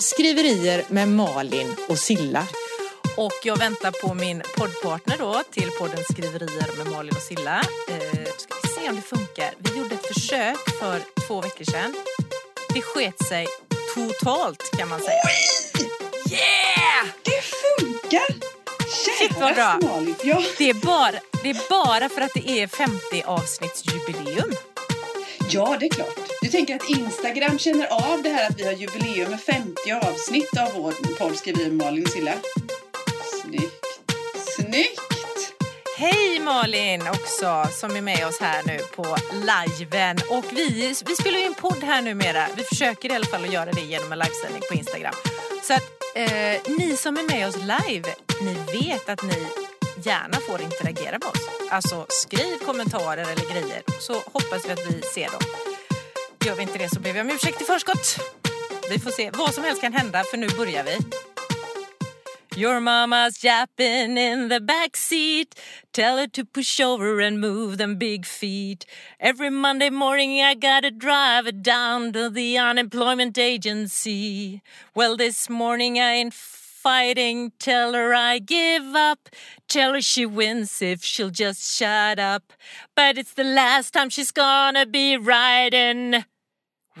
Skriverier med Malin och Silla. Och jag väntar på min poddpartner då till podden Skriverier med Malin och Silla. Eh, ska vi se om det funkar. Vi gjorde ett försök för två veckor sedan. Det sket sig totalt kan man säga. Yeah! Det funkar! Shit vad bra. Ja. Det är, bara, det är bara för att det är 50 avsnittsjubileum ja, det är klart. Du tänker att Instagram känner av det här att vi har jubileum med 50 avsnitt av vår podd skriver vi Malin och Silla. Snyggt. Snyggt! Hej Malin också som är med oss här nu på liven. Och vi, vi spelar ju en podd här numera. Vi försöker i alla fall att göra det genom en livesändning på Instagram. Så att eh, ni som är med oss live, ni vet att ni gärna får interagera med oss. Alltså skriv kommentarer eller grejer så hoppas vi att vi ser dem. Gör vi inte det så ber vi om ursäkt i förskott. Vi får se. Vad som helst kan hända för nu börjar vi. Your mama's yapping in the back seat. Tell her to push over and move them big feet. Every Monday morning I gotta drive it down to the unemployment agency. Well, this morning I ain't fighting. Tell her I give up. Tell her she wins if she'll just shut up. But it's the last time she's gonna be riding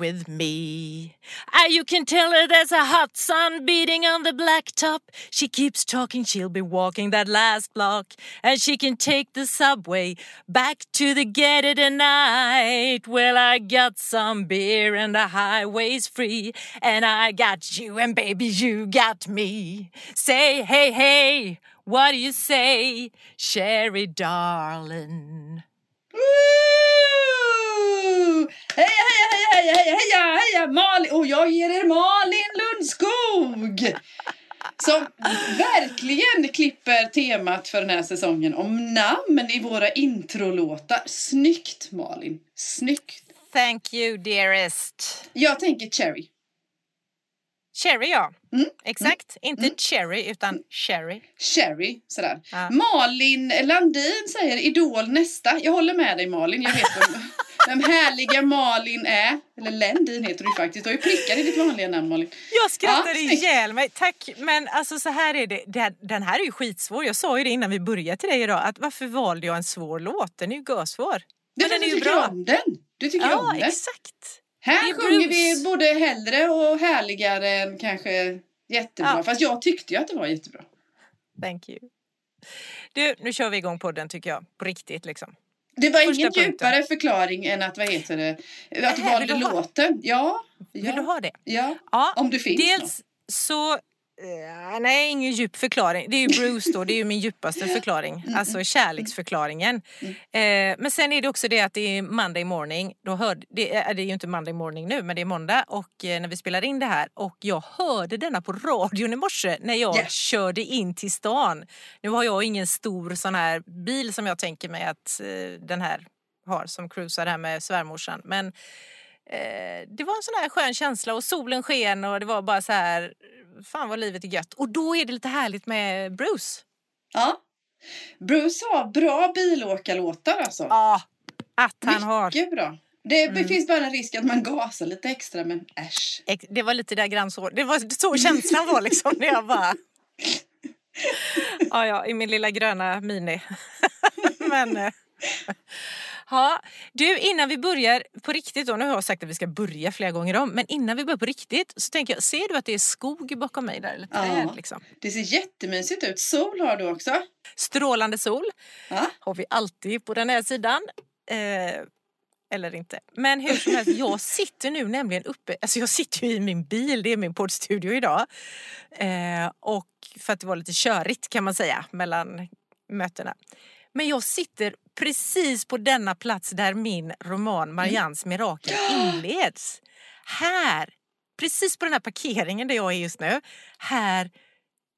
with me. Ah, you can tell her there's a hot sun beating on the blacktop. She keeps talking, she'll be walking that last block. And she can take the subway back to the ghetto tonight. Well, I got some beer and the highway's free. And I got you, and baby, you got me. Say, hey, hey, what do you say, Sherry darling? Heja, heja, heja, heja, heja, heja, Malin! Och jag ger er Malin Lundskog! Som verkligen klipper temat för den här säsongen om namn i våra introlåtar. Snyggt Malin! Snyggt! Thank you, dearest. Jag tänker Cherry. Cherry, ja. Mm, Exakt. Inte cherry, utan cherry. Cherry, sådär. Ja. Malin Landin säger Idol nästa. Jag håller med dig Malin. Jag vet vem, vem härliga Malin är. Eller Landin heter du faktiskt. Du har ju prickar i ditt vanliga namn Malin. Jag skrattar Ja, ihjäl mig. Tack. Men alltså så här är det. Den- här är ju skitsvår. Jag sa ju det innan vi började till dig idag. Att varför valde jag en svår låt? Den är ju görsvår. Du, Men den är du ju tycker bra. om den. Du tycker Ja, om den. exakt. Här sjunger vi både hellre och härligare än kanske jättebra. Ja. Fast jag tyckte ju att det var jättebra. Thank you. Du, nu kör vi igång podden tycker jag. På riktigt liksom. Det var Första ingen punkten. djupare förklaring än att, vad heter det, att Äh, valde vill låten. Ja, Vill ja, du ha det? ja. Ja. Om du finns Dels så... eh, nej, ingen djup förklaring. Det är ju Bruce då, det är ju min djupaste förklaring. Alltså kärleksförklaringen. Eh, men sen är det också det att det är Monday morning. Då hörde, det, är, det är ju inte Monday morning nu, men det är måndag och eh, när vi spelar in det här. Och jag hörde denna på radion i morse när jag Yeah. körde in till stan. Nu har jag ingen stor sån här bil som jag tänker mig att den här har som cruisar här med svärmorsan. Men eh, det var en sån här skön känsla och solen sken och det var bara så här, fan vad livet är gött. Och då är det lite härligt med Bruce. Ja. Bruce har bra bilåkarlåtar alltså. Ja, att han har. Mycket bra. Det Mm. finns bara en risk att man gasar lite extra men äsch. Det var lite där grannsår. Det var så känslan var liksom när jag bara... Ja, ja, i min lilla gröna mini. Men... Ja, du innan vi börjar på riktigt då, nu har jag sagt att vi ska börja flera gånger om, men innan vi börjar på riktigt så tänker jag, ser du att det är skog bakom mig där? Eller träd Ja. liksom? Det ser jättemysigt ut. Sol har du också. Strålande sol Ja. har vi alltid på den här sidan. Eh, eller inte. Men hur som helst, jag sitter nu nämligen uppe, alltså jag sitter ju i min bil, det är min poddstudio idag. Eh, och för att det var lite körigt kan man säga mellan mötena. Men jag sitter precis på denna plats där min roman Marians mirakel inleds. Här, precis på den här parkeringen där jag är just nu, här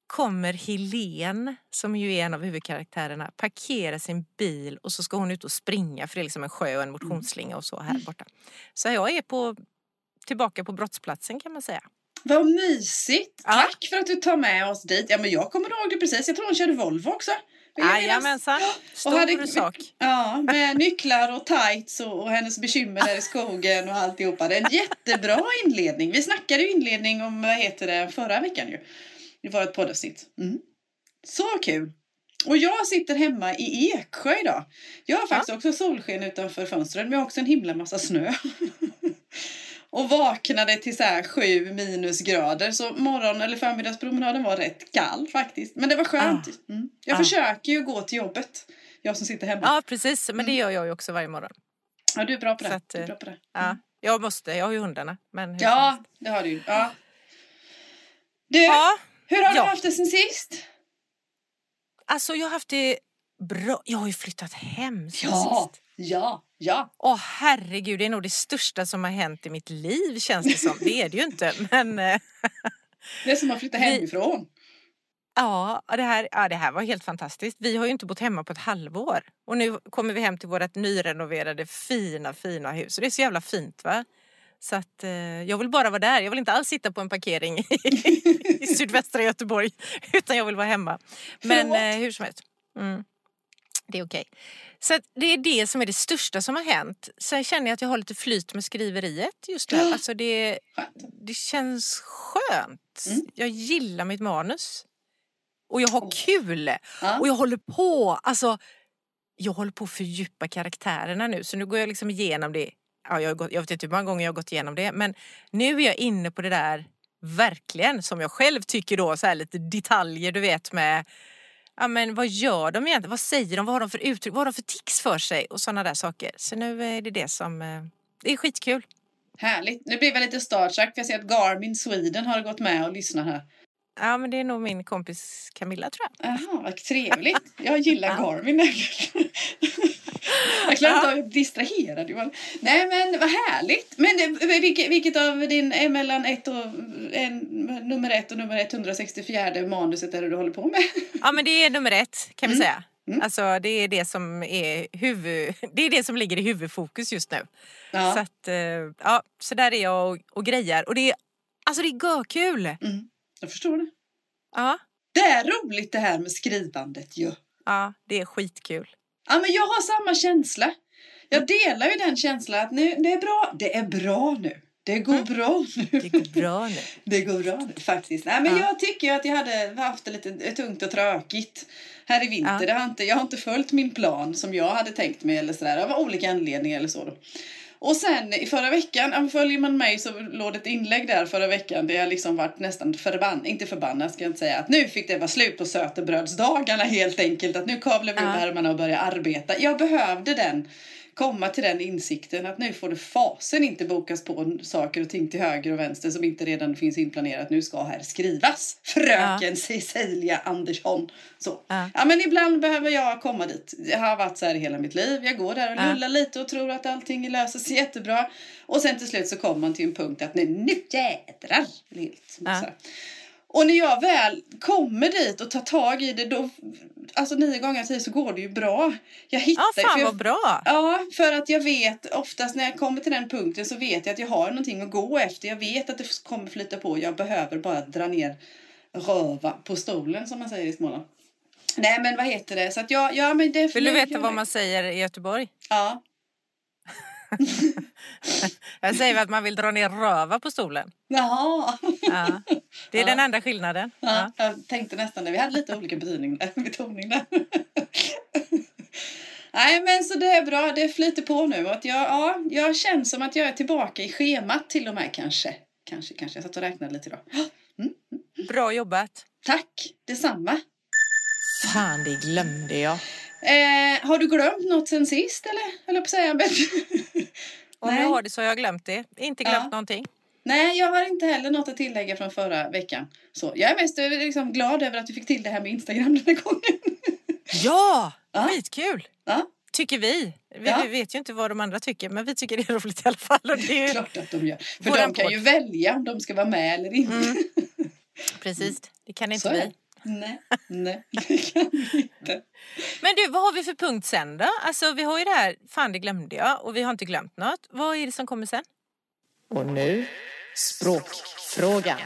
kommer Helen, som ju är en av huvudkaraktärerna, parkera sin bil och så ska hon ut och springa för det är liksom en sjö och en motionsslinga och så här borta. Så jag är på, tillbaka på brottsplatsen kan man säga. Vad mysigt! Ja. Tack för att du tar med oss dit. Ja, men jag kommer ihåg det precis. Jag tror hon körde Volvo också. Jajamensan, stor hade- sak. Ja, med nycklar och tights och, och hennes bekymmer där i skogen och alltihopa. Det är en jättebra inledning. Vi snackade ju inledning om, vad heter det, förra veckan ju. Det var ett poddavsnitt. Mm. Så kul! Och jag sitter hemma i Eksjö idag. Jag har faktiskt också solsken utanför fönstret men jag har också en himla massa snö. och vaknade till så här sju minusgrader så morgon eller förmiddagspromenaden var rätt kall faktiskt. Men det var skönt. Mm. Jag Ah. försöker ju gå till jobbet. Jag som sitter hemma. Ja, precis. Men det gör jag ju också varje morgon. Ja, du är bra på det. Att, du är eh, bra på det. Ja, jag måste. Jag har ju hundarna. Men Ja, det har du ju. Ja. Du, ja, hur har ja. du haft det sen sist? alltså jag har haft det bra. Jag har ju flyttat hem sen Ja, sist. ja, ja. Åh herregud, det är nog det största som har hänt i mitt liv känns det som. Det är det ju inte. Men eh, Det är som att flytta hemifrån. ja det, här, ja, det här var helt fantastiskt. Vi har ju inte bott hemma på ett halvår. Och nu kommer vi hem till vårt nyrenoverade fina, fina hus. Det är så jävla fint va? Så att eh, jag vill bara vara där. Jag vill inte alls sitta på en parkering i, i sydvästra Göteborg. Utan jag vill vara hemma. Men eh, hur som helst. Mm. Det är okej. Så det är det som är det största som har hänt. Sen känner jag att jag har lite flyt med skriveriet just nu. Alltså det, det känns skönt. Mm. Jag gillar mitt manus. Och jag har kul. Ja. Och jag håller på. Alltså, jag håller på att fördjupa karaktärerna nu. Så nu går jag liksom igenom det. Ja, jag, har gått, jag vet inte hur många gånger jag har gått igenom det. Men nu är jag inne på det där verkligen som jag själv tycker då så här lite detaljer du vet med Ja men vad gör de egentligen? Vad säger de? Vad har de för uttryck? Vad har de för tics för sig? Och sådana där saker. Så nu är det det som... eh, Det är skitkul. Härligt. Nu blir jag lite starstruck för jag ser att Garmin Sweden har gått med och lyssnat här. Ja men det är nog min kompis Camilla tror jag. Jaha, vad trevligt. Jag gillar. Garmin. jag klarar inte av att bli distraherad. Johan. Nej men vad härligt. Men vilket, vilket av din är mellan ett och, en, nummer ett och nummer 164 manuset är det du håller på med? Ja men det är nummer ett kan vi Mm. säga. Mm. Alltså det är det som är huvud... Det är det som ligger i huvudfokus just nu. Så Ja. att, eh, ja, så där är jag och, och grejar. Och det är, alltså det är görkul. Mm, jag förstår det. Ja, Det är roligt det här med skrivandet ju. ja, det är skitkul. Ja, men jag har samma känsla. Jag delar ju den känslan att nu, det är bra. Det är bra nu. Det går bra nu. Det går bra nu. Det går bra nu faktiskt. Nej, men Ja. Jag tycker att jag hade haft det lite tungt och tråkigt här i vinter. Ja. Det har inte, jag har inte följt min plan som jag hade tänkt mig eller sådär. Av olika anledningar eller så då. Och sen i förra veckan, följer man mig så låg det ett inlägg där förra veckan där jag liksom varit nästan förbannad, inte förbannad ska jag inte säga, att nu fick det vara slut på sötebrödsdagarna helt enkelt. Att nu kavlar vi upp ärmarna och börjar arbeta. Jag behövde den komma till den insikten att nu får det fasen inte bokas på saker och ting till höger och vänster som inte redan finns inplanerat. Nu ska här skrivas. Fröken Cecilia Andersson. Så. Ja. Ja men ibland behöver jag komma dit. Jag har varit så här hela mitt liv. Jag går där och Ja. lullar lite och tror att allting löser sig jättebra. Och sen till slut så kommer man till en punkt att nu, nu jädrar. Helt, Ja. Och när jag väl kommer dit och tar tag i det då, alltså nio gånger av tio så går det ju bra. Jag hittar, Ja, fan jag, vad bra. Ja, för att jag vet oftast när jag kommer till den punkten så vet jag att jag har någonting att gå efter. Jag vet att det kommer flyta på. Jag behöver bara dra ner röva på stolen som man säger i Småland. Nej men vad heter det? Så att jag, ja men det Vill du veta vad man säger i Göteborg? Ja. Jag säger att man vill dra ner röva på stolen. Jaha. Ja. Det är Ja. den enda skillnaden. Ja, Ja. jag tänkte nästan det. Vi hade lite olika betoning där. betoning där. Nej men så det är bra, det flyter på nu. Att jag, ja, jag känner som att jag är tillbaka i schemat till och med kanske. Kanske, kanske. Jag satt och räknade lite idag. Bra jobbat. Tack, detsamma. Fan, det glömde jag. Eh, har du glömt något sen sist eller? Jag på säga. Men... Om Nej. jag har det så har jag glömt det. Inte glömt Ja. någonting. Nej, jag har inte heller något att tillägga från förra veckan. Så jag är mest liksom, glad över att du fick till det här med Instagram den här gången. Ja, Ja. skitkul. Ja. Tycker vi. Vi, Ja. vi vet ju inte vad de andra tycker men vi tycker det är roligt i alla fall. Och det är. Klart att de gör. För de kan podd. ju välja om de ska vara med eller inte. Mm. Precis, det kan Så inte är vi. Nej, nej, det kan vi inte. Men du, vad har vi för punkt sen då? Alltså vi har ju det här, fan det glömde jag och vi har inte glömt något. Vad är det som kommer sen? Och nu, språkfrågan.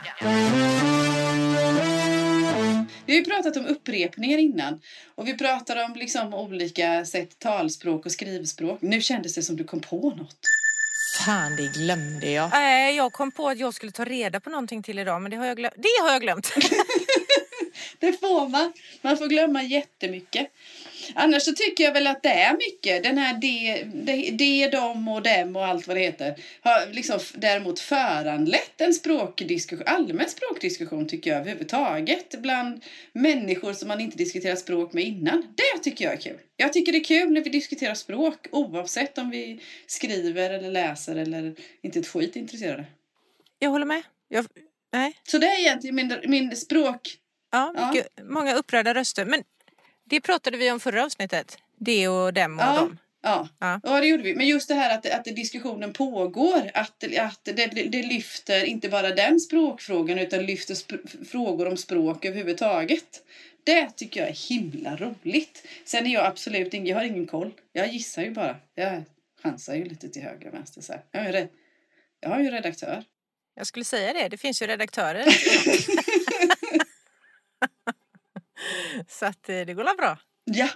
Vi har ju pratat om upprepningar innan. Och vi pratade om liksom olika sätt talspråk och skrivspråk. Nu kändes det som du kom på något. Fan, det glömde jag. Nej, jag kom på att jag skulle ta reda på någonting till idag men det har jag glömt. Det har jag glömt. Det får man. Man får glömma jättemycket. Annars så tycker jag väl att det är mycket. Den här det, det dem och dem och allt vad det heter. Har liksom däremot föranlett en språkdiskussion, allmän språkdiskussion tycker jag överhuvudtaget. Bland människor som man inte diskuterat språk med innan. Det tycker jag är kul. Jag tycker det är kul när vi diskuterar språk oavsett om vi skriver eller läser eller inte ett skit intresserade. Jag håller med. Jag, nej. Så det är egentligen min, min språk... Ja, Ja. mycket, många upprörda röster. Men det pratade vi om förra avsnittet. Det och dem och Ja. dem. Ja, Ja. ja. det gjorde vi. Men just det här att, att diskussionen pågår, att, att det, det lyfter inte bara den språkfrågan utan lyfter sp- frågor om språk överhuvudtaget. Det tycker jag är himla roligt. Sen är jag absolut ingen, jag har ingen koll. Jag gissar ju bara. Jag chansar ju lite till höger och vänster. Så här. Jag, har ju jag har ju redaktör. Jag skulle säga det, det finns ju redaktörer. Så att eh, det går väl bra. Ja,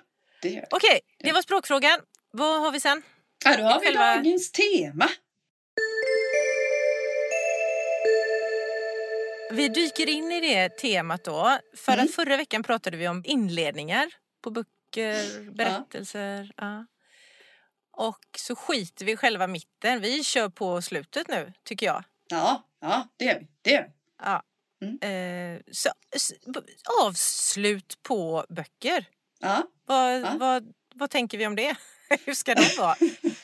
det gör det. Okej, det var språkfrågan. Vad har vi sen? Ja, då har vi Själva- dagens tema. Vi dyker in i det temat då. För Mm. att förra veckan pratade vi om inledningar på böcker, berättelser. Ja. Och så skiter vi själva mitten. Vi kör på slutet nu, tycker jag. Ja, ja det gör vi. Det gör vi. Ja. Mm. Eh, så, avslut på böcker. Ja. Vad, Ja. vad, vad tänker vi om det? Hur ska de vara?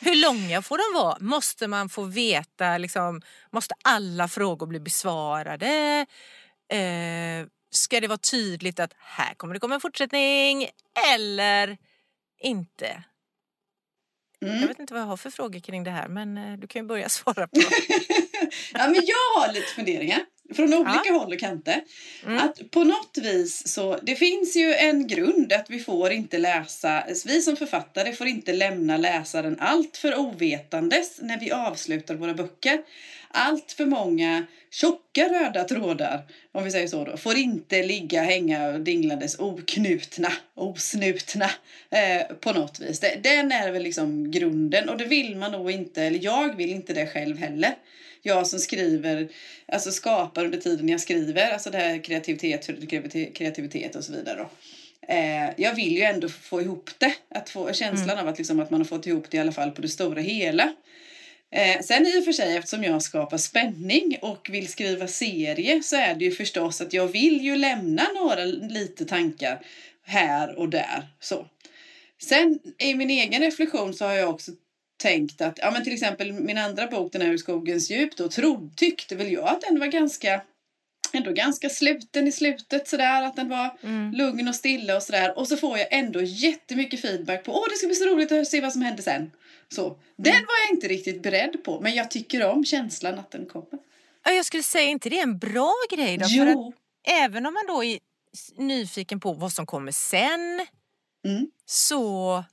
Hur långa får de vara? Måste man få veta, liksom, måste alla frågor bli besvarade? Eh, ska det vara tydligt att här kommer det komma en fortsättning eller inte? Mm. Jag vet inte vad jag har för frågor kring det här men eh, du kan ju börja svara på ja, men jag har lite funderingar från olika håll och kanter. Mm. Att på något vis så, det finns ju en grund att vi får inte läsa, vi som författare får inte lämna läsaren allt för ovetandes när vi avslutar våra böcker. Allt för många tjocka röda trådar, om vi säger så då, får inte ligga, hänga och dinglandes oknutna, osnutna eh, på något vis. Det, den är väl liksom grunden och det vill man nog inte, eller jag vill inte det själv heller. Jag som skriver, alltså skapar under tiden jag skriver, alltså det här kreativitet, kreativitet, och så vidare då. Eh, jag vill ju ändå få ihop det, att få känslan av att, liksom, att man har fått ihop det i alla fall på det stora hela. Eh, sen i och för sig eftersom jag skapar spänning och vill skriva serie så är det ju förstås att jag vill ju lämna några lite tankar här och där. Så. Sen i min egen reflektion så har jag också tänkt att, ja men till exempel min andra bok, den här Ur skogens djup då, trod, tyckte väl jag att den var ganska ändå ganska sluten i slutet sådär, att den var Mm. lugn och stilla och sådär. Och så får jag ändå jättemycket feedback på, åh det ska bli så roligt att se vad som händer sen. Så, den var jag inte riktigt beredd på, men jag tycker om känslan att den kommer. Ja, Jag skulle säga, inte det är en bra grej då? För att Jo, även om man då är nyfiken på vad som kommer sen Mm. så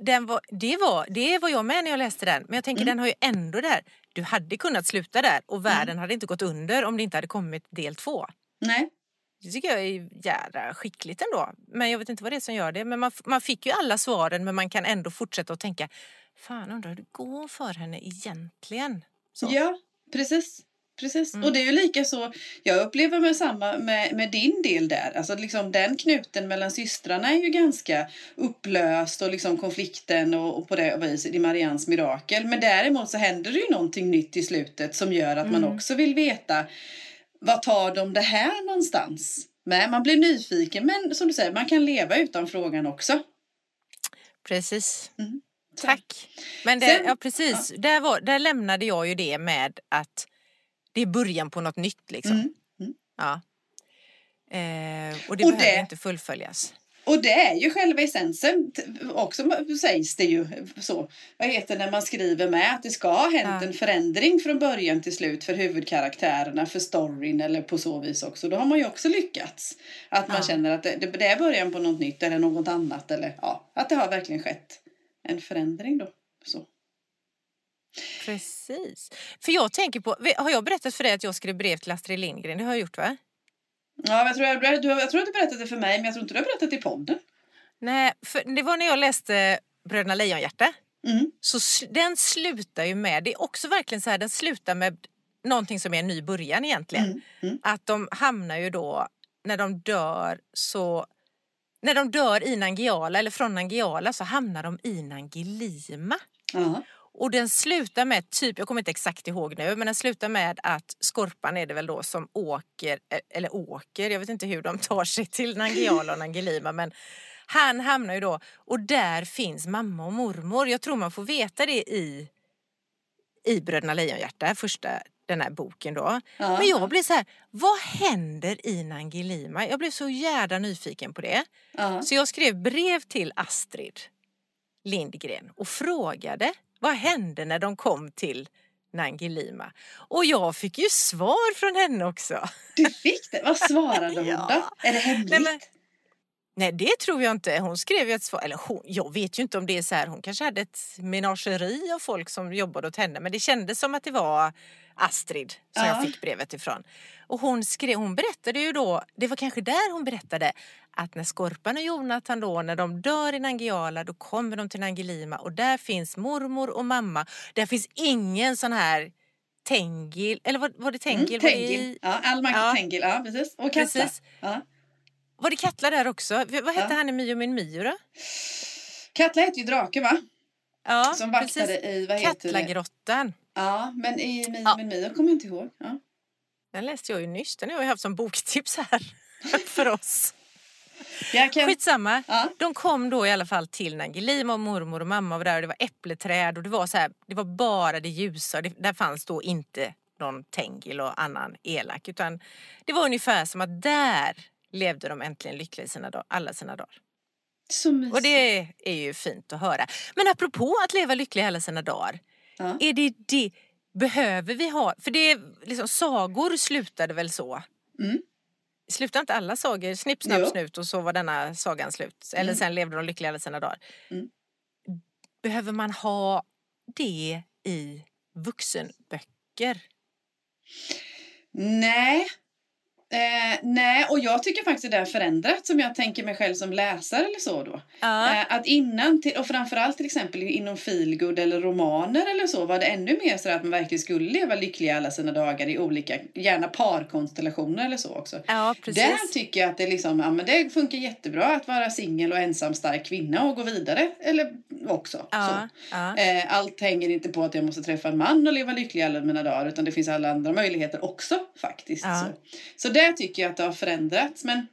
den var, det, var, det var jag med när jag läste den. Men jag tänker Mm. den har ju ändå där. Du hade kunnat sluta där och världen hade inte gått under om det inte hade kommit del två. nej. Det tycker jag är jädra skickligt ändå. Men jag vet inte vad det är som gör det. Men man, man fick ju alla svaren men man kan ändå fortsätta att tänka Fan undrar hur det går för henne egentligen. Så. Ja, precis. Precis. Mm. Och det är ju lika så, jag upplever med samma med, med din del där. Alltså liksom den knuten mellan systrarna är ju ganska upplöst och liksom konflikten och, och på det viset i Marians mirakel. Men däremot så händer det ju någonting nytt i slutet som gör att man Mm. också vill veta vad tar de det här någonstans? Men man blir nyfiken men som du säger, man kan leva utan frågan också. Precis. Mm. Tack. Men det, Sen- ja, precis. Där, var, där lämnade jag ju det med att det är början på något nytt. Liksom. Mm. Mm. Ja. Eh, och det Och behöver det- inte fullföljas. Och det är ju själva essensen också sägs det ju så. Vad heter det när man skriver med att det ska ha hänt Ja. en förändring från början till slut för huvudkaraktärerna, för storyn eller på så vis också. Då har man ju också lyckats. Att man Ja. känner att det, det det är början på något nytt eller något annat eller ja, att det har verkligen skett en förändring då. Så. Precis. För jag tänker på, har jag berättat för dig att jag skrev brev till Astrid Lindgren? Det har jag gjort va? Ja, jag, tror jag, du, jag tror att du berättade det för mig, men jag tror inte du har berättat det i podden. Nej, för det var när jag läste Bröderna Lejonhjärta. Mm. Så den slutar ju med, det är också verkligen så här, den slutar med någonting som är en ny början egentligen. Mm. Mm. Att de hamnar ju då, när de dör så när de dör i Nangijala eller från Nangijala så hamnar de i Nangilima. Ja. Och den slutar med, typ, jag kommer inte exakt ihåg nu, men den slutar med att Skorpan är det väl då som åker, eh, eller åker, jag vet inte hur de tar sig till Nangijala och Nangilima men han hamnar ju då, och där finns mamma och mormor. Jag tror man får veta det i, i Bröderna Lejonhjärta, första den här boken då. Ja. Men jag blir så här, vad händer i Nangilima? Jag blev så jävla nyfiken på det. Ja. Så jag skrev brev till Astrid Lindgren och frågade vad hände när de kom till Nangilima. Och jag fick ju svar från henne också. Du fick det? Vad svarade hon Ja. då? Är det hemligt? Nej, men- Nej det tror jag inte. Hon skrev ju ett svar, eller hon, jag vet ju inte om det är så här, hon kanske hade ett menageri av folk som jobbade åt henne men det kändes som att det var Astrid som Ja. jag fick brevet ifrån. Och hon skrev, hon berättade ju då, det var kanske där hon berättade att när Skorpan och Jonathan då, när de dör i Nangijala då kommer de till Nangilima och där finns mormor och mamma. Där finns ingen sån här Tengil, eller var, var det Tengil? Mm, Tengil. Ja, Almak Ja. Tengil. Ja, precis. Och Katta. Precis. Ja. Var det Katla där också? Vad hette Ja. han i Mio min Mio då? Katla heter ju Drake va? Ja, Som vaktade precis. i, vad heter det? Ja, men i Mio Ja. kommer jag inte ihåg. Ja. Den läste jag ju nyss. Den har jag haft som boktips här för oss. Jag kan... Skitsamma. Ja. De kom då i alla fall till Nangilima och mormor och mamma var där och det var äppleträd och det var så här, det var bara det ljusa. Det, där fanns då inte någon Tengil och annan elak utan det var ungefär som att där levde de äntligen lyckliga i sina dagar, alla sina dagar. Så mysigt. Och det är ju fint att höra. Men apropå att leva lycklig alla sina dagar. Ja. Är det det, behöver vi ha, för det är liksom sagor slutade väl så? Mm. Slutar inte alla sagor snipp, snapp, snut och så var denna sagan slut? Eller Mm. sen levde de lyckliga alla sina dagar. Mm. Behöver man ha det i vuxenböcker? Nej. Eh, nej, och jag tycker faktiskt det har förändrats om jag tänker mig själv som läsare eller så då. Ja. Eh, att innan, till, och framförallt till exempel inom feelgood eller romaner eller så var det ännu mer så att man verkligen skulle leva lyckliga alla sina dagar i olika, gärna parkonstellationer eller så också. ja, precis. Där tycker jag att det, liksom, ja, men det funkar jättebra att vara singel och ensam stark kvinna och gå vidare. Eller också. ja, Så. ja. Eh, allt hänger inte på att jag måste träffa en man och leva lycklig alla mina dagar utan det finns alla andra möjligheter också faktiskt. Så. så där tycker jag att det har förändrats men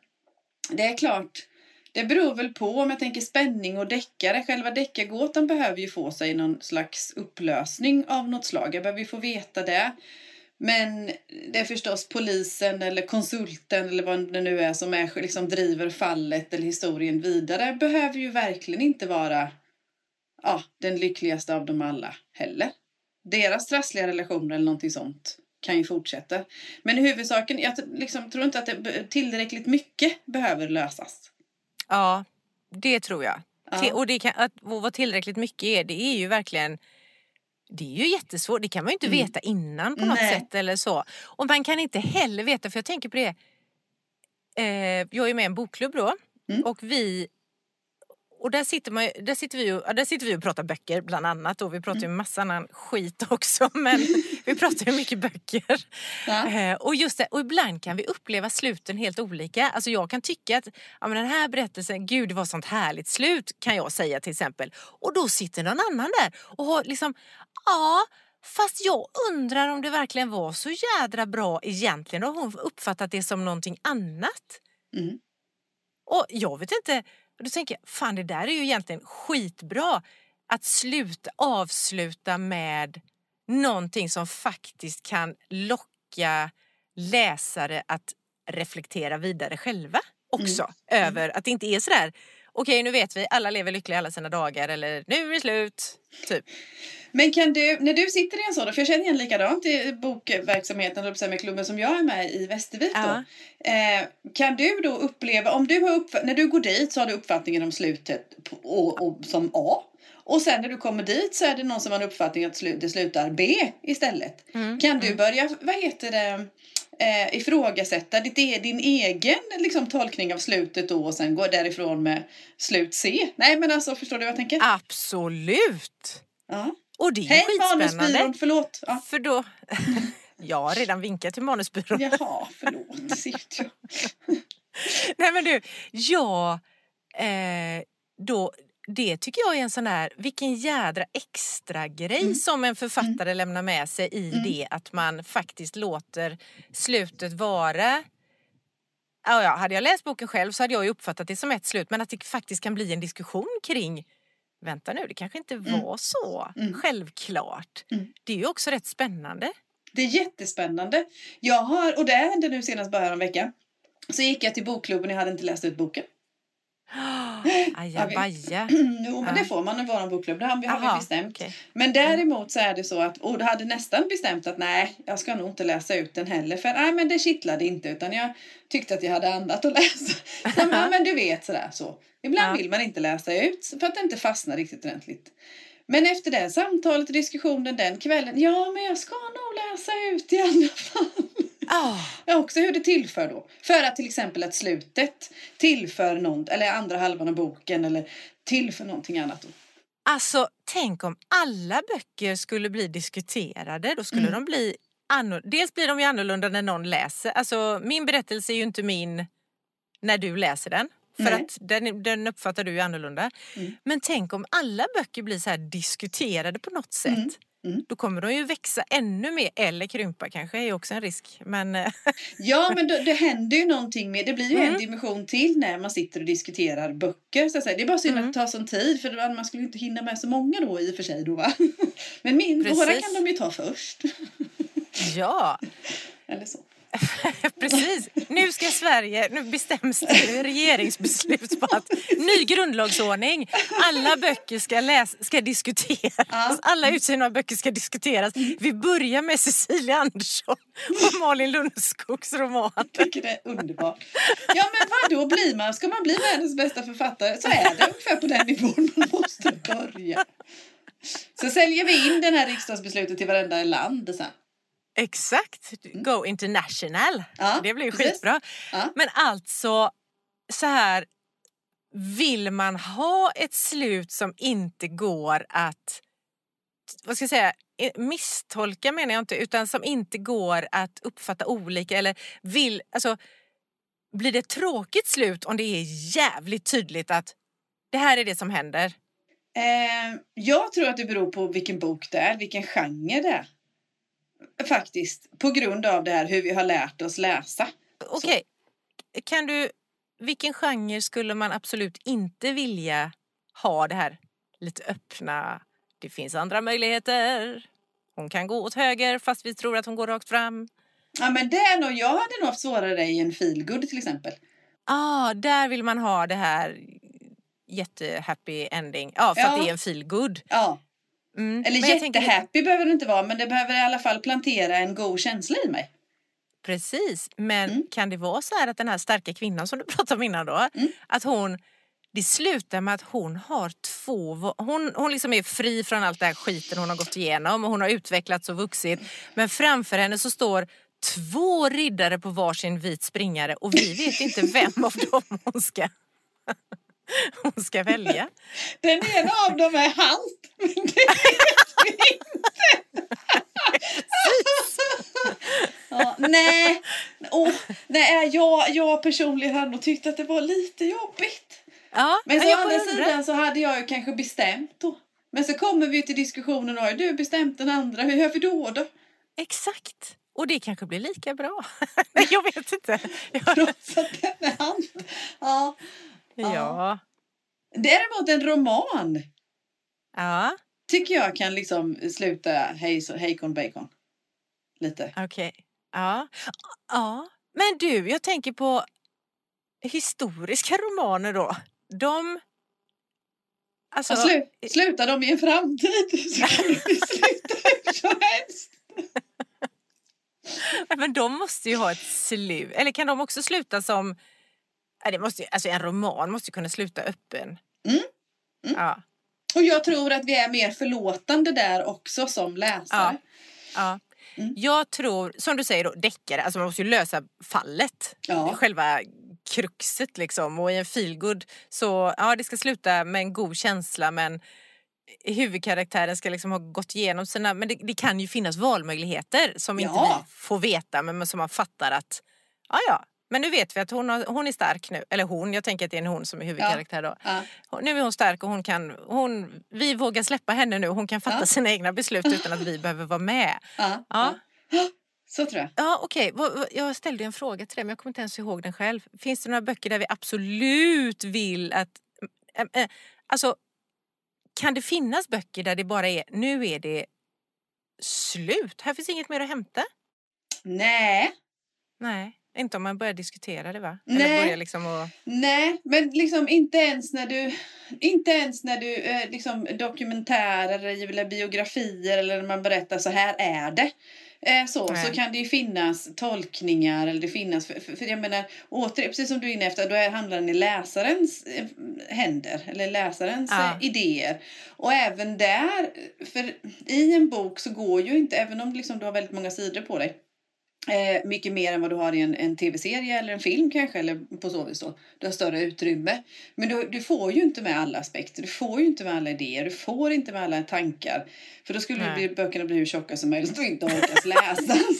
det är klart det beror väl på om jag tänker spänning och deckare. Själva deckargåtan behöver ju få sig någon slags upplösning av något slag. Jag behöver ju få veta det. Men det är förstås polisen eller konsulten eller vad det nu är som är, liksom driver fallet eller historien vidare behöver ju verkligen inte vara ja, den lyckligaste av dem alla heller. Deras trassliga relationer eller någonting sånt kan ju fortsätta. Men i huvudsaken, jag liksom, tror inte att det, tillräckligt mycket behöver lösas. ja, det tror jag. Ja. Och det kan, att vad tillräckligt mycket är, det är ju verkligen det är ju jättesvårt, det kan man ju inte Mm. veta innan på något Nej. sätt eller så. Och man kan inte heller veta, för jag tänker på det, eh, jag är med i en bokklubb då Mm. och vi och där sitter, man, där, sitter vi ja, där sitter vi och pratar böcker bland annat och vi pratar Mm. ju massa annan skit också men vi pratar ju mycket böcker. Ja. Eh, och just det, och ibland kan vi uppleva sluten helt olika. Alltså jag kan tycka att ja, men den här berättelsen, gud det var sånt härligt slut kan jag säga till exempel. Och då sitter någon annan där och har liksom, ja fast jag undrar om det verkligen var så jädra bra egentligen. Då har hon uppfattat det som någonting annat. Mm. Och jag vet inte, och då tänker jag, fan det där är ju egentligen skitbra. Att sluta, avsluta med någonting som faktiskt kan locka läsare att reflektera vidare själva också. Över att det inte är sådär, okej nu vet vi, alla lever lyckliga alla sina dagar eller nu är det slut. Typ. Men kan du, när du sitter i en sådan, för jag känner igen likadant i bokverksamheten, med klubben som jag är med i Västervik då. Ja. Eh, kan du då uppleva, om du har när du går dit så har du uppfattningen om slutet på, och, och, som A. Och sen när du kommer dit så är det någon som har en uppfattning att det slutar B istället. Mm, Kan du börja, vad heter det, eh, ifrågasätta ditt, e- din egen liksom, tolkning av slutet då och sen gå därifrån med slut C. Nej men alltså förstår du vad jag tänker? Absolut! Ja. Och det är Hej skitspännande. manusbyrån, förlåt. Ja. För då... jag har redan vinkat till manusbyrån. Jaha, förlåt. Sitt jag. Nej men du, ja, eh, då, det tycker jag är en sån här, vilken jädra extra grej Mm. som en författare lämnar med sig i Mm. det att man faktiskt låter slutet vara Ja, ja, hade jag läst boken själv så hade jag ju uppfattat det som ett slut men att det faktiskt kan bli en diskussion kring Vänta nu, det kanske inte var så Mm. självklart. Mm. Det är ju också rätt spännande. Det är jättespännande. Jag har, och det hände nu senast bara en vecka. Så gick jag till bokklubben och jag hade inte läst ut boken. Ajabaja. jo, men Ja. det får man i vår bokklubb. Det har vi, Aha, bestämt. okej. Men däremot så är det så att, och hade nästan bestämt att nej, jag ska nog inte läsa ut den heller. För nej, men det kittlade inte utan jag tyckte att jag hade annat att läsa. ja, men, men du vet sådär så. Ibland Ja. vill man inte läsa ut för att det inte fastnar riktigt ordentligt. Men efter det samtalet och diskussionen den kvällen, ja men jag ska nog läsa ut i alla fall. Ja, också hur det tillför då. För att till exempel att slutet tillför något, eller andra halvan av boken eller tillför någonting annat. Då. Alltså, tänk om alla böcker skulle bli diskuterade. Då skulle Mm. de bli Dels blir de ju annorlunda när någon läser. Alltså, min berättelse är ju inte min när du läser den. För Nej. att den, den uppfattar du ju annorlunda. Mm. Men tänk om alla böcker blir så här diskuterade på något sätt. Mm. Mm. Då kommer de ju växa ännu mer, eller krympa kanske, är också en risk. Men eh, Ja, men då, det händer ju någonting med, det blir ju en Mm. dimension till när man sitter och diskuterar böcker. Så att säga. Det är bara synd Mm. att det tar sån tid för man skulle inte hinna med så många då i och för sig. Då, va? Men min, Precis. våra kan de ju ta först. ja, Eller så. Precis. Nu ska Sverige, nu bestäms det regeringsbeslut på att ny grundlagsordning. Alla böcker ska, läs, ska diskuteras. Ja. Alla utgivna böcker ska diskuteras. Vi börjar med Cecilia Andersson och Malin Lundskogs roman. tycker det är underbart. Ja men vad då blir man? Ska man bli världens bästa författare så är det ungefär på den nivån man måste börja. Så säljer vi in det här riksdagsbeslutet till varenda land sen. Exakt. Go international. Ja, det blir ju skitbra. Ja. Men alltså, så här. Vill man ha ett slut som inte går att vad ska jag säga, misstolka menar jag inte, utan som inte går att uppfatta olika eller vill, alltså blir det ett tråkigt slut om det är jävligt tydligt att det här är det som händer? Eh, jag tror att det beror på vilken bok det är, vilken genre det är. Faktiskt, på grund av det här hur vi har lärt oss läsa. Okej, kan du, vilken genre skulle man absolut inte vilja ha det här lite öppna, det finns andra möjligheter, hon kan gå åt höger fast vi tror att hon går rakt fram. Ja men det är nog, jag hade nog haft svårare i en feelgood till exempel. Ah, där vill man ha det här jättehappy ending. Ja, för att Ja. det är en feel good. Ja, Mm. eller Men jag tänker- jättehappy behöver det inte vara men det behöver i alla fall plantera en god känsla i mig. Precis, men Mm. kan det vara så här att den här starka kvinnan som du pratade om innan då, Mm. att hon det slutar med att hon har två... Hon, hon liksom är fri från allt det här skiten hon har gått igenom och hon har utvecklats och vuxit. Men framför henne så står två riddare på varsin vit springare och vi vet inte vem av dem hon ska, hon ska välja. Den ena av dem är halt, men det vet vi inte. ja, nej, Åh, nej jag, jag personligen hade nog tyckt att det var lite jobbigt. Ja, Men så å andra sidan så hade jag ju kanske bestämt då. Men så kommer vi till diskussionen, har du bestämt den andra, hur gör vi då då? Exakt. Och det kanske blir lika bra. Nej, jag vet inte. Jag, Trots att den är hand. Ja. Ja. Däremot en roman Ja, tycker jag kan liksom sluta hejkon bacon. Lite. okej. Ja. ja. Men du, jag tänker på historiska romaner då. De... Alltså, Och slu, slutar de i en framtid så kan det sluta hur som helst. men de måste ju ha ett slut. Eller kan de också sluta som... Det måste, ju- alltså en roman måste ju kunna sluta öppen. Mm. Mm. Ja. Och jag tror att vi är mer förlåtande där också som läsare. Ja. Mm. Jag tror, som du säger då, deckare, alltså man måste ju lösa fallet. Ja. Själva kruxet liksom. Och i en feelgood så, ja det ska sluta med en god känsla men huvudkaraktären ska liksom ha gått igenom sina, men det, det kan ju finnas valmöjligheter som inte Ja. vi får veta men men som man fattar att, ja ja, men nu vet vi att hon, har, hon är stark nu. Eller hon, jag tänker att det är en hon som är huvudkaraktär då. Ja. Nu är hon stark och hon kan, hon, vi vågar släppa henne nu. Hon kan fatta Ja. sina egna beslut utan att vi behöver vara med. Ja. Så tror jag. Ja, okej. Vad- Jag ställde en fråga till dig men jag kommer inte ens ihåg den själv. Finns det några böcker där vi absolut vill att... Äh, äh, alltså, kan det finnas böcker där det bara är nu är det slut? Här finns inget mer att hämta? Nej, Nej, inte om man börjar diskutera det va? Nej. Börjar liksom och... nej, men liksom inte ens när du, inte ens när du eh, liksom dokumentärer eller biografier eller när man berättar så här är det. Eh, så, Nej. så kan det ju finnas tolkningar eller det finnas, för, för, för jag menar åter, precis som du är inne efter, då är handlar den i läsarens eh, händer eller läsarens Ja. eh, idéer. Och även där, för i en bok så går ju inte, även om liksom du har väldigt många sidor på dig, Eh, mycket mer än vad du har i en, en tv-serie eller en film kanske, eller på så vis då. Du har större utrymme. Men du, du får ju inte med alla aspekter, du får ju inte med alla idéer, du får inte med alla tankar. För då skulle bli, böckerna bli hur tjocka som möjligt och inte orkas läsas.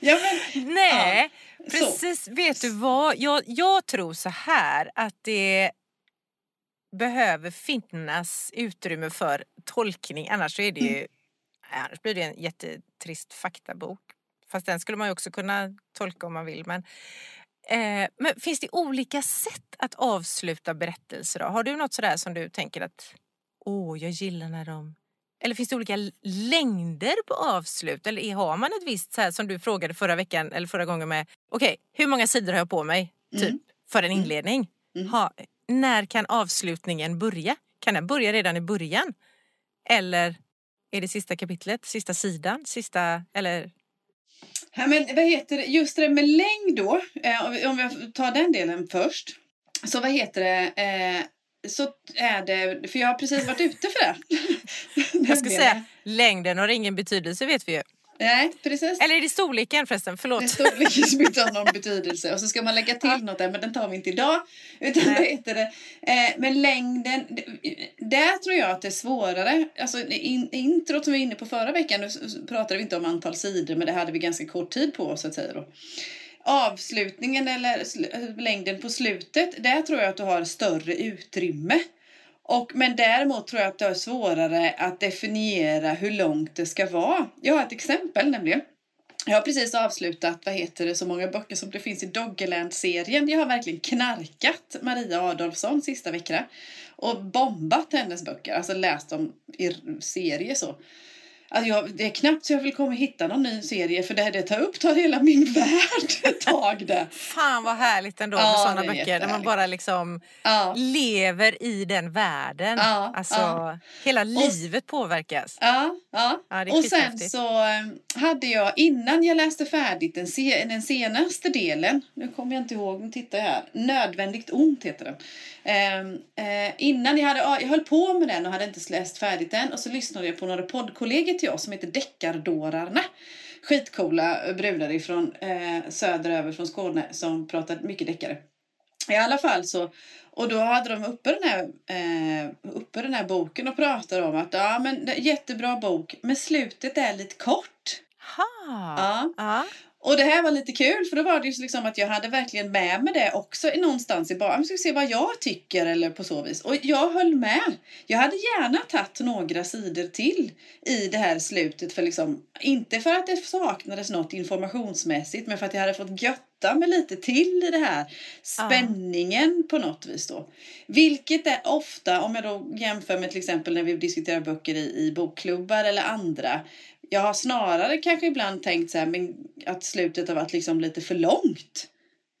ja, men, Nej, så. precis. Vet du vad? Jag, jag tror så här att det behöver finnas utrymme för tolkning. Annars så är det ju annars blir det en jättetrist faktabok. Fast den skulle man ju också kunna tolka om man vill. Men, eh, men finns det olika sätt att avsluta berättelser? Då? Har du något sådär som du tänker att åh, jag gillar när de... Eller finns det olika längder på avslut? Eller har man ett visst, så här, som du frågade förra veckan eller förra gången med, okej, hur många sidor har jag på mig? Typ, Mm. för en inledning. Mm. Ha, när kan avslutningen börja? Kan den börja redan i början? Eller är det sista kapitlet, sista sidan, sista, eller? Ja, men vad heter det, just det med längd då, eh, om vi- tar den delen först. Så vad heter det, eh, så är det, för jag har precis varit ute för det. Jag ska säga, längden har ingen betydelse vet vi ju. Nej, precis. Eller är det storleken förresten? Förlåt. Det storleken som inte har någon betydelse. Och så ska man lägga till något där, men den tar vi inte idag. Utan Nej. heter det? Eh, men längden, där tror jag att det är svårare. Alltså in, introt som vi var inne på förra veckan, nu pratade vi inte om antal sidor, men det hade vi ganska kort tid på oss att säga då. Avslutningen eller längden på slutet, där tror jag att du har större utrymme. Och, men däremot tror jag att det är svårare att definiera hur långt det ska vara. Jag har ett exempel nämligen. Jag har precis avslutat, vad heter det, så många böcker som det finns i Doggerland-serien. Jag har verkligen knarkat Maria Adolfsson sista veckorna. Och bombat hennes böcker, alltså läst dem i serie så. Alltså jag, det är knappt så jag vill komma och hitta någon ny serie för det här det tar upp tar hela min värld ett tag där. Fan vad härligt ändå Ja, med det sådana böcker där man bara liksom Ja. lever i den världen. Ja, alltså ja. hela livet påverkas. Ja, ja. Ja, och sen så eh, hade jag innan jag läste färdigt den, se, den senaste delen, nu kommer jag inte ihåg, tittar jag här, Nödvändigt ont heter den. Ehm, eh, innan jag hade, ja, jag höll på med den och hade inte läst färdigt den och så lyssnade jag på några poddkollegor till oss som heter Deckardårarna. Skitcoola brudar ifrån eh, söderöver från Skåne som pratade mycket deckare. I alla fall så, och då hade de uppe den här, eh, uppe den här boken och pratade om att ja men jättebra bok men slutet är lite kort. Ha. Ja. Ja. Och det här var lite kul för då var det ju liksom att jag hade verkligen med mig det också någonstans i bara, men ska vi se vad jag tycker eller på så vis. Och jag höll med. Jag hade gärna tagit några sidor till i det här slutet för liksom, inte för att det saknades något informationsmässigt men för att jag hade fått götta mig lite till i det här spänningen på något vis då. Vilket är ofta, om jag då jämför med till exempel när vi diskuterar böcker i, i bokklubbar eller andra. Jag har snarare kanske ibland tänkt så här, men att slutet har varit liksom lite för långt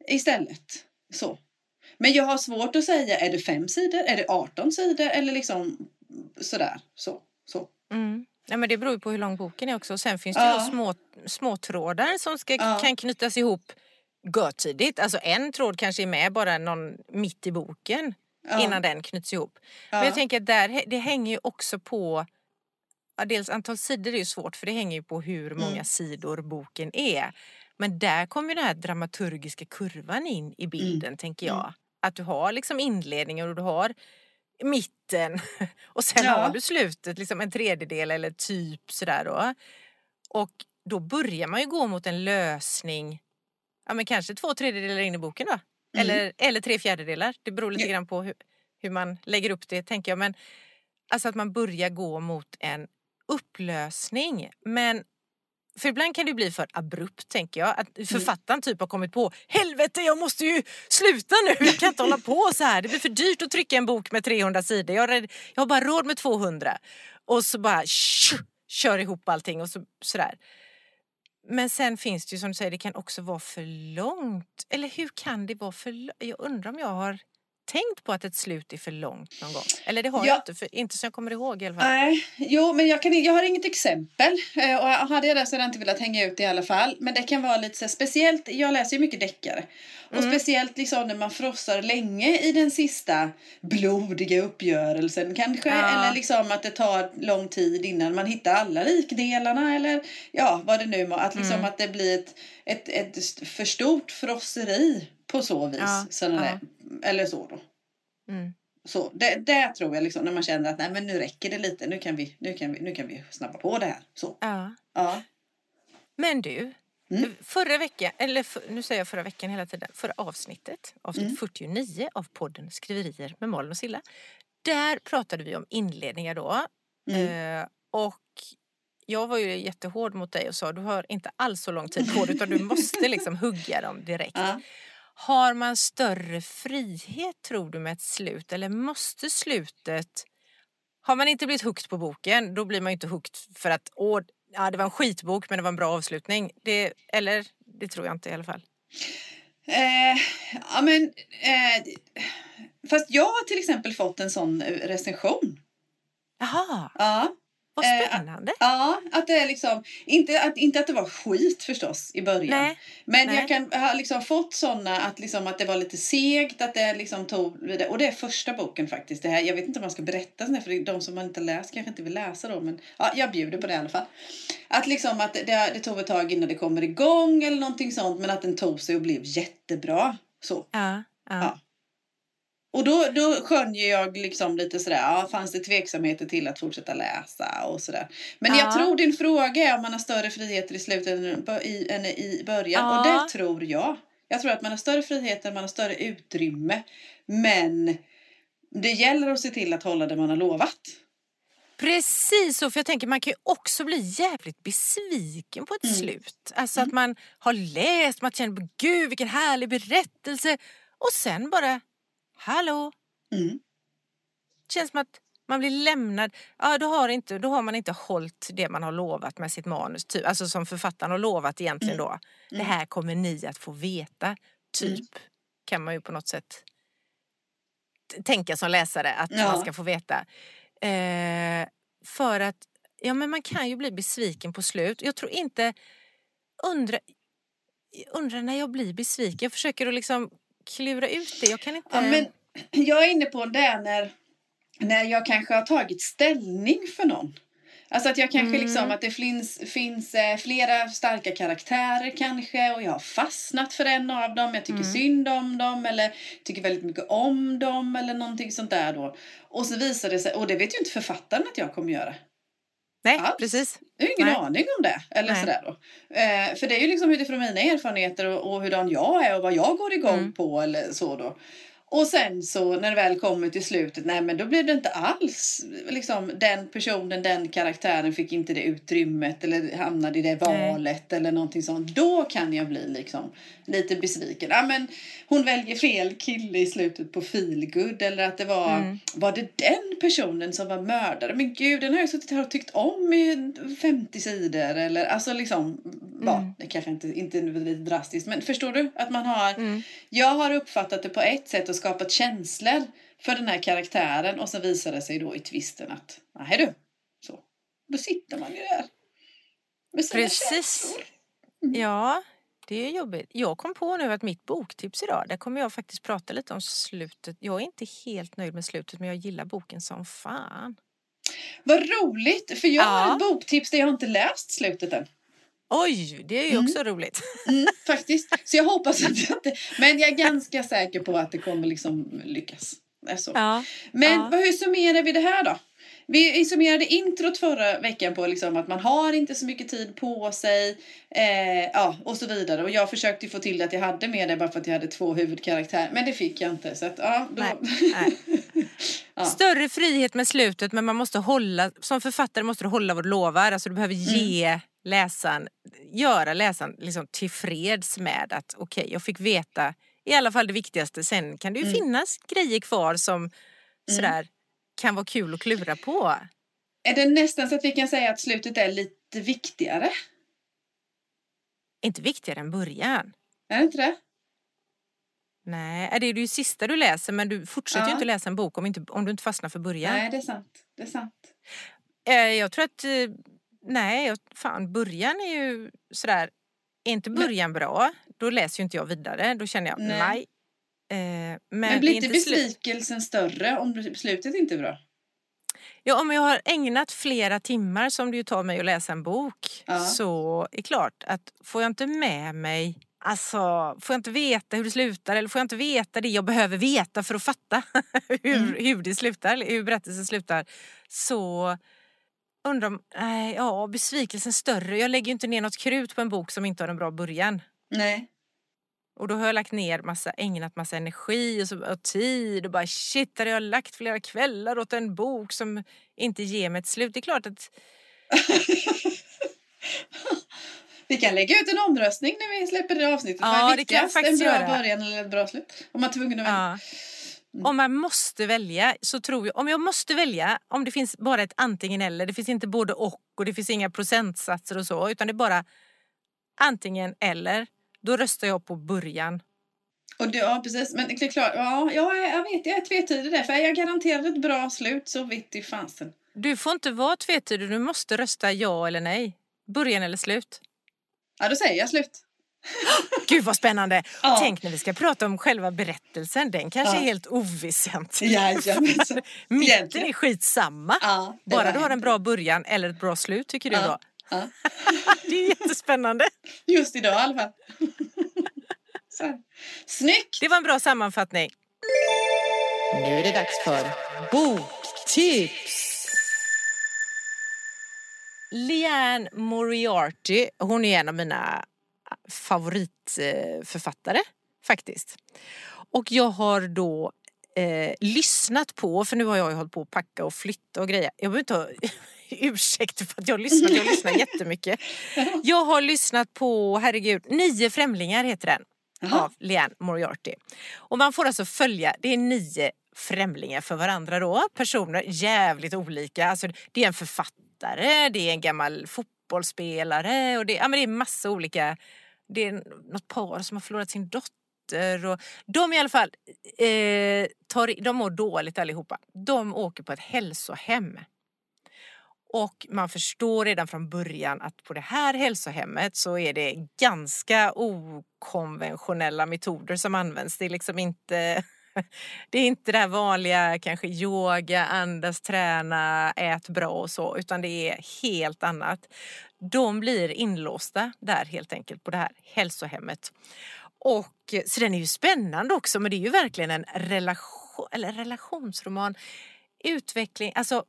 istället. Så. Men jag har svårt att säga, är det fem sidor, är det 18 sidor eller liksom sådär. Så. så. Mm. Ja, men det beror ju på hur lång boken är också. Sen finns det Ja. små, små trådar som ska, Ja. kan knytas ihop görtidigt. Alltså en tråd kanske är med bara någon mitt i boken Ja. innan den knyts ihop. Men jag tänker att där, det hänger ju också på dels antal sidor är ju svårt för det hänger ju på hur många Mm. sidor boken är. Men där kommer ju den här dramaturgiska kurvan in i bilden tänker jag. Mm. Att du har liksom inledningen och du har mitten och sen Ja. har du slutet, liksom en tredjedel eller typ sådär då. Och då börjar man ju gå mot en lösning, ja men kanske två tredjedelar in i boken då. Mm. Eller, eller tre fjärdedelar, det beror lite grann på hur, hur man lägger upp det tänker jag. Men alltså att man börjar gå mot en upplösning. Men för ibland kan det bli för abrupt tänker jag. Att författaren typ har kommit på Helvete jag måste ju sluta nu, jag kan inte hålla på så här. Det blir för dyrt att trycka en bok med 300 sidor. Jag har, jag har bara råd med 200. Och så bara tju, kör ihop allting och så, sådär. Men sen finns det ju som du säger, det kan också vara för långt. Eller hur kan det vara för långt? Jag undrar om jag har tänkt på att ett slut är för långt någon gång. Eller det har Ja. jag inte, för, inte som jag kommer ihåg i alla fall. Nej, jo men jag, kan, jag har inget exempel. Eh, Och hade jag det så hade jag inte velat hänga ut det i alla fall. Men det kan vara lite så här, speciellt, jag läser ju mycket deckare. Och Mm. speciellt liksom när man frossar länge i den sista blodiga uppgörelsen kanske. Ja. Eller liksom att det tar lång tid innan man hittar alla likdelarna. Eller ja, vad det nu må. Att, liksom Mm. att det blir ett, ett, ett för stort frosseri på så vis. Ja, Sådana ja. där- Eller så då. Mm. Så det, det tror jag liksom när man känner att nej men nu räcker det lite. Nu kan vi, nu kan vi, nu kan vi snabba på det här. Så. Ja. Ja. Men du, Mm. förra veckan, eller för, nu säger jag förra veckan hela tiden, förra avsnittet, avsnitt Mm. 49 av podden Skriverier med Malin och Silla. Där pratade vi om inledningar då. Mm. Eh, och jag var ju jättehård mot dig och sa du har inte alls så lång tid på dig utan du måste liksom hugga dem direkt. Ja. Har man större frihet tror du med ett slut eller måste slutet har man inte blivit hooked på boken då blir man inte hooked för att åh, ja, det var en skitbok men det var en bra avslutning. Det, eller det tror jag inte i alla fall. Eh, ja men, eh, fast jag har till exempel fått en sån eh, recension. Jaha, Ja. Vad Eh, spännande. Ja, att det är liksom, inte att, inte att det var skit förstås i början. Nej, Men nej. jag kan ha liksom fått såna att, liksom, att det var lite segt, att det liksom tog vidare. Och det är första boken faktiskt. Det här, jag vet inte om man ska berätta sådär, för de som man inte läst kanske inte vill läsa då. Men ja, jag bjuder på det i alla fall. Att liksom att det, det tog ett tag innan det kommer igång eller någonting sånt. Men att den tog sig och blev jättebra. Så. ja, ja. Ja. Och då, då skönjer jag liksom lite sådär, ja, fanns det tveksamheter till att fortsätta läsa och sådär. Men jag Ja. tror din fråga är om man har större friheter i slutet än i, början. Ja. Och det tror jag. Jag tror att man har större friheter, man har större utrymme. Men det gäller att se till att hålla det man har lovat. Precis så, för jag tänker man kan ju också bli jävligt besviken på ett Mm. slut. Alltså att man har läst, man känner gud vilken härlig berättelse och sen bara, hallå, Mm. känns som att man blir lämnad. Ja, då har, inte, då har man inte hållit det man har lovat med sitt manus. Typ. Alltså som författaren har lovat egentligen då. Det Mm. här kommer ni att få veta. Typ. Kan man ju på något sätt tänka som läsare att Ja. man ska få veta. Eh, för att ja, men man kan ju bli besviken på slut. Jag tror inte... Undra, undra när jag blir besviken. Jag försöker att liksom klura ut det. Jag kan inte... Ja, men jag är inne på det när, när jag kanske har tagit ställning för någon. Alltså att jag kanske Mm. liksom att det finns, finns eh, flera starka karaktärer kanske och jag har fastnat för en av dem. Jag tycker Mm. synd om dem eller tycker väldigt mycket om dem eller någonting sånt där då. Och så visar det sig, och det vet ju inte författaren att jag kommer göra. Nej, alls. precis. Jag har ingen Nej. aning om det. Eller Nej. sådär då. Eh, för det är ju liksom utifrån mina erfarenheter och, och hurdan jag är och vad jag går igång Mm. på eller så då. Och sen så när det väl kommer till slutet, nej men då blev det inte alls liksom den personen, den karaktären fick inte det utrymmet eller hamnade i det Nej. valet eller någonting sånt. Då kan jag bli liksom lite besviken. Ja men hon väljer fel kille i slutet på Feelgood eller att det var, Mm. var det den personen som var mördare? Men gud, den har jag suttit här och tyckt om i 50 sidor eller alltså liksom, ja, Mm. det kanske inte, inte drastiskt men förstår du att man har Mm. jag har uppfattat det på ett sätt och skapat känslor för den här karaktären och så visar det sig då i twisten att nej du, så. Då sitter man ju där. Med sina Precis. känslor. Ja, det är jobbigt. Jag kom på nu att mitt boktips idag, där kommer jag faktiskt prata lite om slutet. Jag är inte helt nöjd med slutet men jag gillar boken som fan. Vad roligt, för jag har Ja. ett boktips där jag inte läst slutet än. Oj, det är ju också roligt. Mm, faktiskt. Så jag hoppas att jag inte... Men jag är ganska säker på att det kommer liksom lyckas. Det är så. Ja. Men Ja. hur summerar vi det här då? Vi summerade introt förra veckan på liksom att man har inte så mycket tid på sig eh, ja, och så vidare. Och jag försökte få till att jag hade med det bara för att jag hade två huvudkaraktärer. Men det fick jag inte. Så att, ja, då... Nej, nej. Ja. Större frihet med slutet men man måste hålla, som författare måste du hålla vad du lovar. Alltså du behöver Mm. Läsaren, göra läsaren liksom tillfreds med att okej jag fick veta i alla fall det viktigaste. Sen kan det ju Mm. finnas grejer kvar som sådär kan vara kul att klura på. Är det nästan så att vi kan säga att slutet är lite viktigare? Inte viktigare än början. Är det inte det? Nej, det är ju sista du läser men du fortsätter ju Ja. inte läsa en bok om, inte, om du inte fastnar för början. Nej, det är sant. Det är sant. Eh, Jag tror att, eh, nej, fan början är ju sådär, är inte början bra, då läser ju inte jag vidare. Då känner jag Nej. nej. Eh, Men, Men, blir inte besvikelsen större om slutet inte är bra? Ja, om jag har ägnat flera timmar som det ju tar mig att läsa en bok Ja. så är det klart att får jag inte med mig Alltså, får jag inte veta hur det slutar eller får jag inte veta det jag behöver veta för att fatta hur, Mm. hur det slutar, eller hur berättelsen slutar så undrar om, nej, ja besvikelsen större. Jag lägger ju inte ner något krut på en bok som inte har en bra början. Nej. Och då har jag lagt ner massa, ägnat massa energi och, så, och tid och bara shit, har jag lagt flera kvällar åt en bok som inte ger mig ett slut. Det är klart att Vi kan lägga ut en omröstning när vi släpper det avsnittet. Ja, Vad är det kan vi viktigast? En faktiskt bra göra. början eller ett bra slut? Om man är tvungen att välja. Ja, om man måste välja så tror jag, om jag måste välja, om det finns bara ett antingen eller, det finns inte både och och det finns inga procentsatser och så, utan det är bara antingen eller, då röstar jag på början. Och det, ja, precis. Men det är klart, ja, ja, jag vet, jag är tvetydig där. För jag garanterad ett bra slut så vet i fasen. Du får inte vara tvetydig, du måste rösta ja eller nej. Början eller slut. Ja, då säger jag slut. Gud vad spännande! Ja. Tänk när vi ska prata om själva berättelsen, den kanske Ja. är helt oväsentlig. Jajamensan. Mitten Egentligen. är skitsamma. Ja, Bara du har en bra början eller ett bra slut tycker du då? Ja. Det är jättespännande. Just idag i alla fall. Snyggt! Det var en bra sammanfattning. Nu är det dags för boktips. Leanne Moriarty, hon är en av mina favoritförfattare faktiskt. Och jag har då eh, lyssnat på, för nu har jag ju hållit på att packa och flytta och grejer. Jag behöver inte ha ursäkt för att jag har lyssnat, jag lyssnar jättemycket. Jag har lyssnat på, herregud, Nio främlingar heter den. Jaha. av Leanne Moriarty. Och man får alltså följa, det är nio främlingar för varandra då. Personer jävligt olika. Alltså det är en författare, det är en gammal fotbollsspelare och det, ja, men det är massa olika. Det är något par som har förlorat sin dotter. Och de i alla fall, eh, tar, de mår dåligt allihopa. De åker på ett hälsohem. Och man förstår redan från början att på det här hälsohemmet så är det ganska okonventionella metoder som används. Det är liksom inte det är inte det här vanliga kanske yoga, andas, träna, ät bra och så utan det är helt annat. De blir inlåsta där helt enkelt på det här hälsohemmet. Och, så den är ju spännande också men det är ju verkligen en relation, eller relationsroman. Utveckling, alltså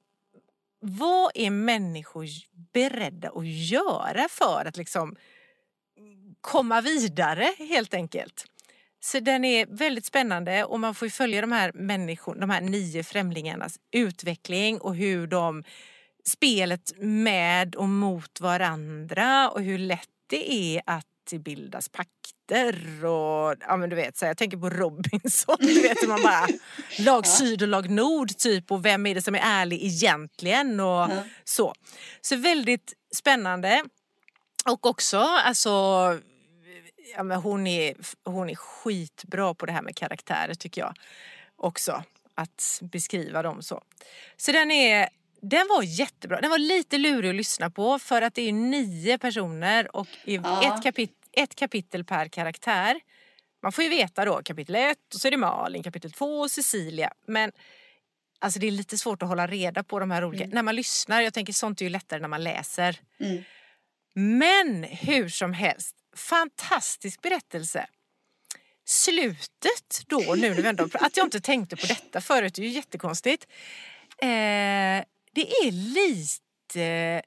vad är människor beredda att göra för att liksom komma vidare helt enkelt? Så den är väldigt spännande och man får ju följa de här människorna, de här nio främlingarnas utveckling och hur de spelet med och mot varandra och hur lätt det är att det bildas pakter och ja men du vet så jag tänker på Robinson, du vet man bara lag syd och lag nord typ och vem är det som är ärlig egentligen och Ja. så. Så väldigt spännande och också alltså ja, men hon, är, hon är skitbra på det här med karaktärer tycker jag också. Att beskriva dem så. Så den är den var jättebra. Den var lite lurig att lyssna på för att det är nio personer och Ja. ett, kapit ett kapitel per karaktär. Man får ju veta då kapitel ett och så är det Malin, kapitel två och Cecilia. Men Alltså det är lite svårt att hålla reda på de här olika, när man lyssnar, jag tänker sånt är ju lättare när man läser. Mm. Men hur som helst, fantastisk berättelse. Slutet då, nu när vi ändå, att jag inte tänkte på detta förut är ju jättekonstigt. Eh, det är lite...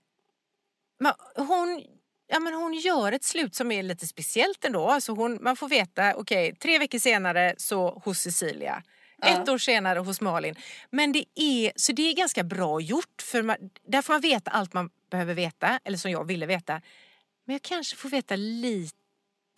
Man, hon, ja, men hon gör ett slut som är lite speciellt ändå. Alltså hon, man får veta, okej, okay, tre veckor senare så hos Cecilia. Ja. Ett år senare hos Malin. Men det är, så det är ganska bra gjort. För man, där får man veta allt man behöver veta, eller som jag ville veta. Men jag kanske får veta lite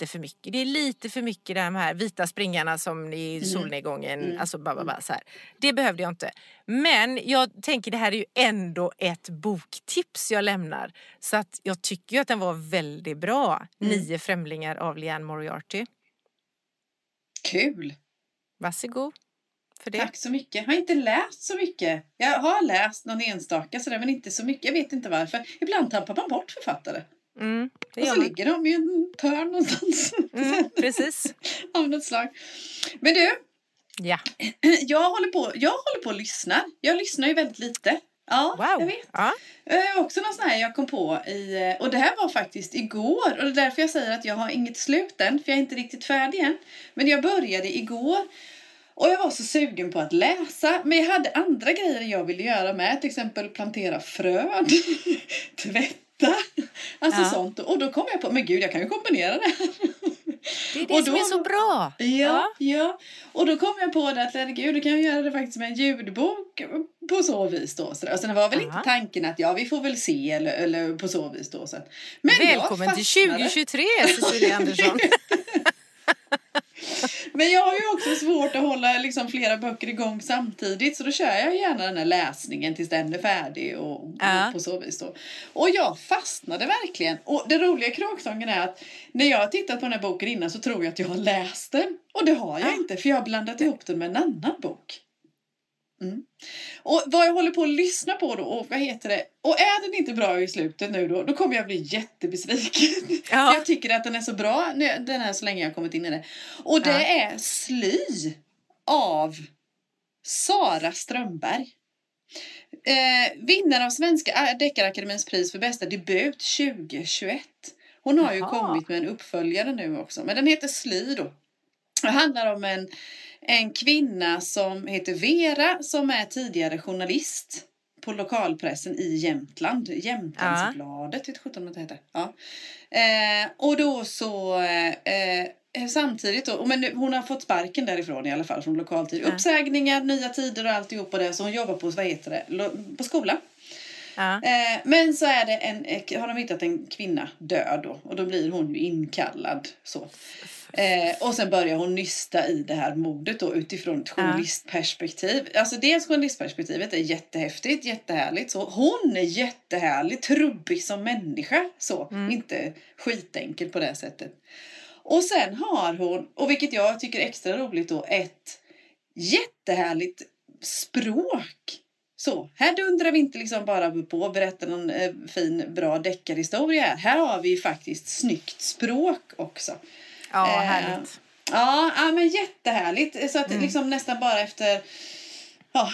för mycket. Det är lite för mycket de här vita springarna som i solnedgången. Mm. Alltså bara, bara, så här. Det behövde jag inte. Men jag tänker det här är ju ändå ett boktips jag lämnar. Så att jag tycker ju att den var väldigt bra. Mm. Nio främlingar av Leanne Moriarty. Kul! Varsågod för det. Tack så mycket. Jag har inte läst så mycket. Jag har läst någon enstaka sådär, men inte så mycket. Jag vet inte varför. Ibland tappar man bort författare. Mm, Och så man. ligger de i en törn någonstans. Mm, precis. av något slag. Men du, Ja. jag håller, på, jag håller på att lyssna. Jag lyssnar ju väldigt lite. Ja, jag Wow. vet. Ja. Eh, också något sånt här jag kom på i, eh, och det här var faktiskt igår och det är därför jag säger att jag har inget slut än för jag är inte riktigt färdig än. Men jag började igår och jag var så sugen på att läsa men jag hade andra grejer jag ville göra med, till exempel plantera frön, tvätta, alltså Ja. sånt. Och då kom jag på, men gud jag kan ju kombinera det här. Det är det Och som då- är så bra. Ja, ja. Och då kom jag på det att herregud, då kan jag göra det faktiskt med en ljudbok på så vis då. Så, och sen var väl Aha. inte tanken att ja, vi får väl se eller, eller på så vis då. Så. Men Välkommen till fastnade. 2023 Cecilia Andersson. Men jag har ju också svårt att hålla liksom flera böcker igång samtidigt så då kör jag gärna den här läsningen tills den är färdig och, och Ja. på så vis då. Och jag fastnade verkligen. Och det roliga kråksången är att när jag har tittat på den här boken innan så tror jag att jag har läst den. Och det har jag Ja. inte för jag har blandat ihop den med en annan bok. Mm. Och vad jag håller på att lyssna på då, och vad heter det? Och är den inte bra i slutet nu då, då kommer jag bli jättebesviken. Ja. Jag tycker att den är så bra, den är så länge jag kommit in i det. Och det Ja. är Sly av Sara Strömberg. Eh, vinnare av Svenska Deckarakademins pris för bästa debut 2021. Hon har ju Jaha. kommit med en uppföljare nu också, men den heter Sly då. Det handlar om en, en kvinna som heter Vera som är tidigare journalist på lokalpressen i Jämtland. Jämtlandsbladet, vet sjutton vad det heter. Ja. Eh, och då så eh, eh, samtidigt då, men hon har fått sparken därifrån i alla fall från lokaltid. Ja. Uppsägningar, nya tider och alltihop och det. Så hon jobbar på, vad heter det, på skolan. Ja. Eh, men så är det en, eh, har de hittat en kvinna död då och då blir hon ju inkallad. Så. Eh, och sen börjar hon nysta i det här mordet då utifrån ett Ja. journalistperspektiv. Alltså dels journalistperspektivet är jättehäftigt, jättehärligt. Så hon är jättehärlig, trubbig som människa. Så, Mm. inte skitenkel på det sättet. Och sen har hon, och vilket jag tycker är extra roligt då, ett jättehärligt språk. Så, här dundrar vi inte liksom bara på och berättar någon eh, fin, bra deckarhistoria. Här har vi faktiskt snyggt språk också. Ja, Eh, härligt. Ja, ja men jättehärligt. Så att Mm. liksom nästan bara efter ja,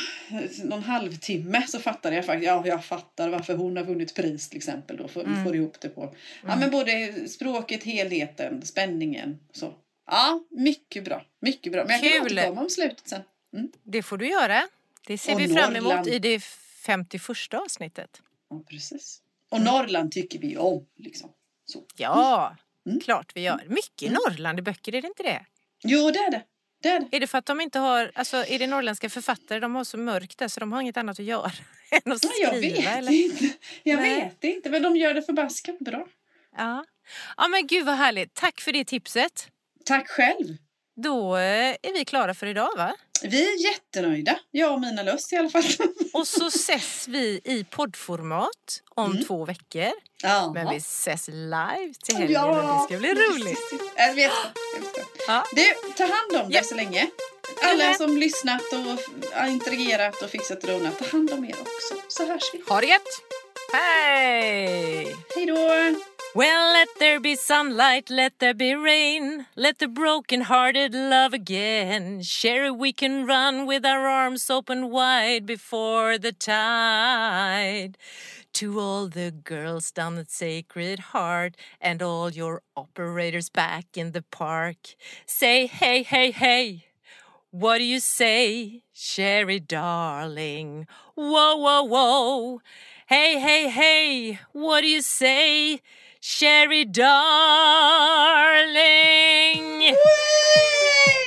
någon halvtimme så fattade jag faktiskt, ja jag fattar varför hon har vunnit pris till exempel då, för, Mm. får ihop det på. Ja men både språket, helheten, spänningen så. Ja, mycket bra, mycket bra. Men jag kan Kul. återkomma om slutet sen. Det får du göra. Det ser Och vi fram emot Norrland. i det 51 avsnittet. Ja, precis. Och Norrland tycker vi om liksom. Så. Ja, Mm. klart vi gör. Mycket Norrland i böcker, är det inte det? Jo, det är det. Det är det. Är det för att de inte har, alltså är det norrländska författare, de har så mörkt där så de har inget annat att göra än att Ja, jag skriva? vet eller? inte. Jag Nej. vet inte, men de gör det förbaskat bra. Ja. ja, men gud vad härligt. Tack för det tipset. Tack själv. Då eh, är vi klara för idag va? Vi är jättenöjda. Jag och mina Lust i alla fall. Och så ses vi i poddformat om Mm. två veckor. Ja. Men vi ses live till helgen Ja. det ska bli roligt. Jag vet, jag. Du, ta hand om dig Ja. så länge. Alla som lyssnat och interagerat och fixat och donat, ta hand om er också. Så hörs vi. Ha det gött! Hej! Hej då! Well, let there be sunlight, let there be rain, let the broken-hearted love again. Sherry, we can run with our arms open wide before the tide. To all the girls down at Sacred Heart and all your operators back in the park, say hey, hey, hey. What do you say, Sherry darling? Whoa, whoa, whoa. Hey, hey, hey. What do you say, Sherry Darling. Whee!